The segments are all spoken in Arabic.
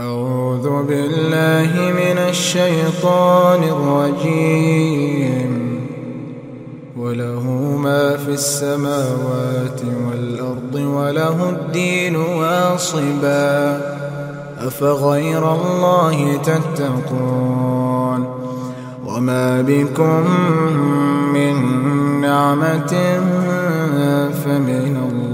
أعوذ بالله من الشيطان الرجيم. وله ما في السماوات والأرض وله الدين واصبا. أفغير الله تتقون. وما بكم من نعمة فمن الله.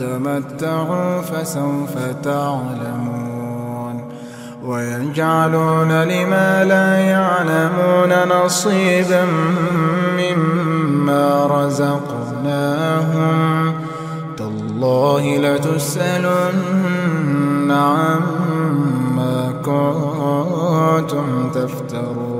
فتمتعوا فسوف تعلمون. ويجعلون لما لا يعلمون نصيبا مما رزقناهم. تالله لتسألن عما كنتم تفترون.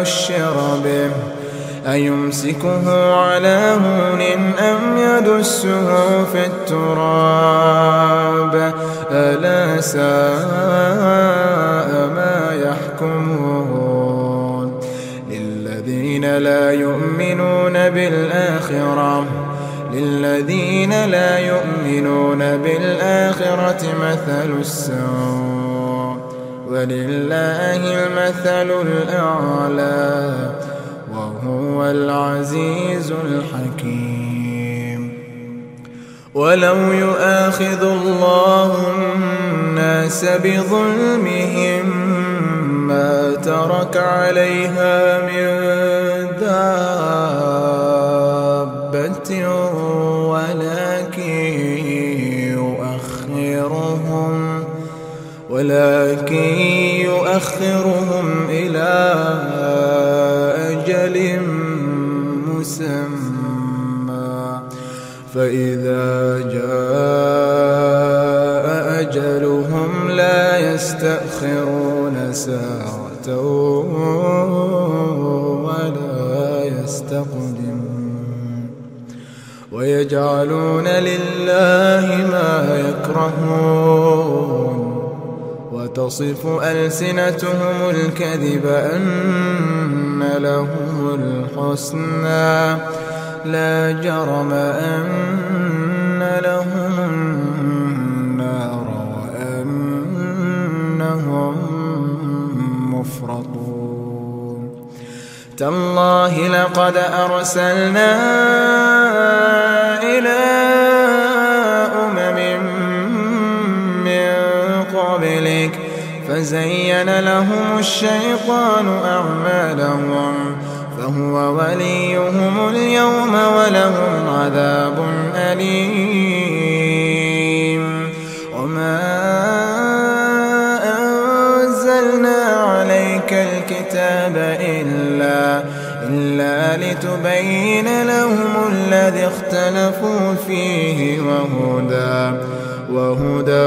بشر به أيمسكه على هون أم يدسه في التراب؟ ألا ساء ما يحكمون؟ للذين لا يؤمنون بالآخرة للذين لا يؤمنون بالآخرة مثل السوء. ولله المثل الأعلى وهو العزيز الحكيم. ولو يؤاخذ الله الناس بظلمهم ما ترك عليها من دابة ولكن ولكن يؤخرهم إلى أجل مسمى. فإذا جاء أجلهم لا يستأخرون ساعة ولا يستقدمون. ويجعلون لله ما يكرهون. وتصف ألسنتهم الكذب أن لهم الحسنى. لا جرم أن لهم النار وأنهم مفرطون. تالله لقد أرسلنا إلى قبلك فزين لهم الشيطان أعمالهم فهو وليهم اليوم ولهم عذاب أليم وما أنزلنا عليك الكتاب إلا إلا لتبين لهم الذي اختلفوا فيه وهدى وهدى